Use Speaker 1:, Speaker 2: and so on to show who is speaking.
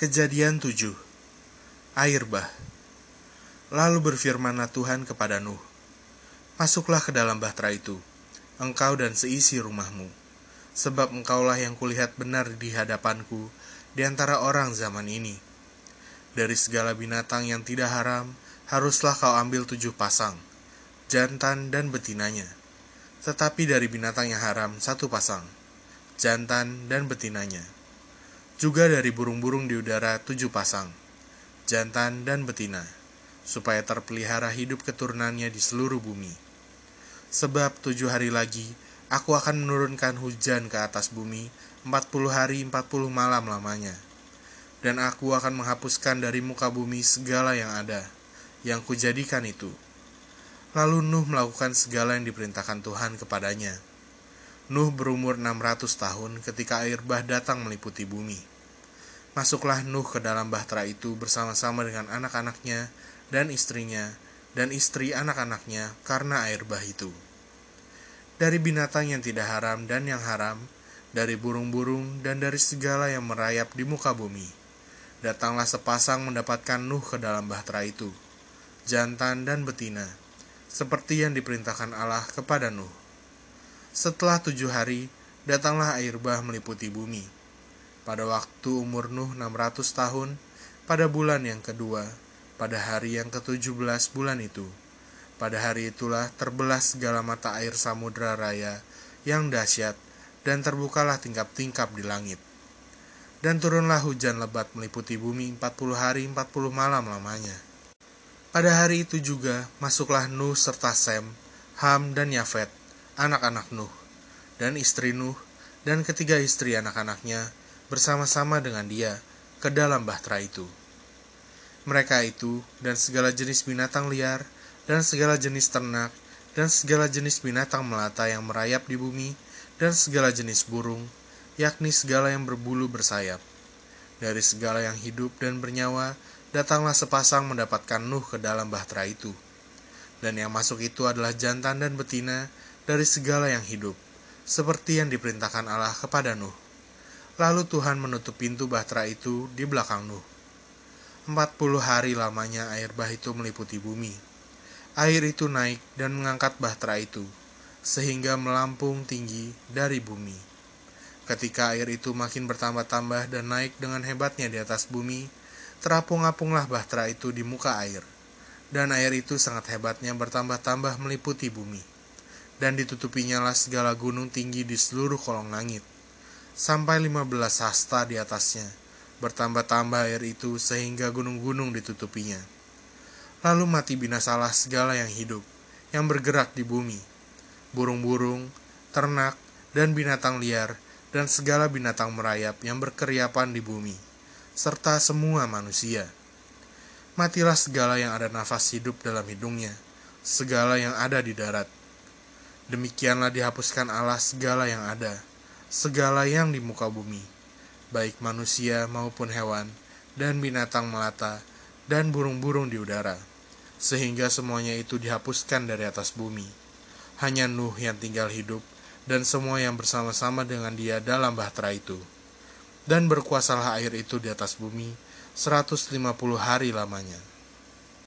Speaker 1: Kejadian 7 Air bah. Lalu berfirmanlah Tuhan kepada Nuh Masuklah ke dalam bahtera itu Engkau dan seisi rumahmu Sebab engkaulah yang kulihat benar di hadapanku Di antara orang zaman ini. Dari segala binatang yang tidak haram Haruslah kau ambil tujuh pasang Jantan dan betinanya. Tetapi dari binatang yang haram satu pasang Jantan dan betinanya juga dari burung-burung di udara tujuh pasang, jantan dan betina, supaya terpelihara hidup keturunannya di seluruh bumi. Sebab tujuh hari lagi, aku akan menurunkan hujan ke atas bumi, empat puluh hari empat puluh malam lamanya. Dan aku akan menghapuskan dari muka bumi segala yang ada, yang kujadikan itu. Lalu Nuh melakukan segala yang diperintahkan Tuhan kepadanya. Nuh berumur 600 tahun ketika air bah datang meliputi bumi. Masuklah Nuh ke dalam bahtera itu bersama-sama dengan anak-anaknya dan istrinya dan istri anak-anaknya karena air bah itu. Dari binatang yang tidak haram dan yang haram, dari burung-burung dan dari segala yang merayap di muka bumi. Datanglah sepasang mendapatkan Nuh ke dalam bahtera itu, jantan dan betina, seperti yang diperintahkan Allah kepada Nuh. Setelah tujuh hari, datanglah air bah meliputi bumi. Pada waktu umur Nuh 600 tahun, pada bulan yang kedua, pada hari yang ke-17 bulan itu, pada hari itulah terbelah segala mata air samudra raya yang dahsyat, dan terbukalah tingkap-tingkap di langit. Dan turunlah hujan lebat meliputi bumi 40 hari 40 malam lamanya. Pada hari itu juga masuklah Nuh serta Sem, Ham dan Yafet anak-anak Nuh, dan istri Nuh, dan ketiga istri anak-anaknya bersama-sama dengan dia ke dalam bahtera itu. Mereka itu dan segala jenis binatang liar, dan segala jenis ternak, dan segala jenis binatang melata yang merayap di bumi, dan segala jenis burung, yakni segala yang berbulu bersayap. Dari segala yang hidup dan bernyawa, datanglah sepasang mendapatkan Nuh ke dalam bahtera itu. Dan yang masuk itu adalah jantan dan betina, dari segala yang hidup, seperti yang diperintahkan Allah kepada Nuh. Lalu Tuhan menutup pintu bahtera itu di belakang Nuh. Empat puluh hari lamanya air bah itu meliputi bumi. Air itu naik dan mengangkat bahtera itu, sehingga melampung tinggi dari bumi. Ketika air itu makin bertambah-tambah dan naik dengan hebatnya di atas bumi, terapung-apunglah bahtera itu di muka air, dan air itu sangat hebatnya bertambah-tambah meliputi bumi dan ditutupinya lah segala gunung tinggi di seluruh kolong langit, sampai lima belas hasta di atasnya, bertambah-tambah air itu sehingga gunung-gunung ditutupinya. Lalu mati binasalah segala yang hidup, yang bergerak di bumi, burung-burung, ternak, dan binatang liar, dan segala binatang merayap yang berkeriapan di bumi, serta semua manusia. Matilah segala yang ada nafas hidup dalam hidungnya, segala yang ada di darat, Demikianlah dihapuskan Allah segala yang ada, segala yang di muka bumi, baik manusia maupun hewan, dan binatang melata, dan burung-burung di udara, sehingga semuanya itu dihapuskan dari atas bumi. Hanya Nuh yang tinggal hidup, dan semua yang bersama-sama dengan dia dalam bahtera itu. Dan berkuasalah air itu di atas bumi 150 hari lamanya.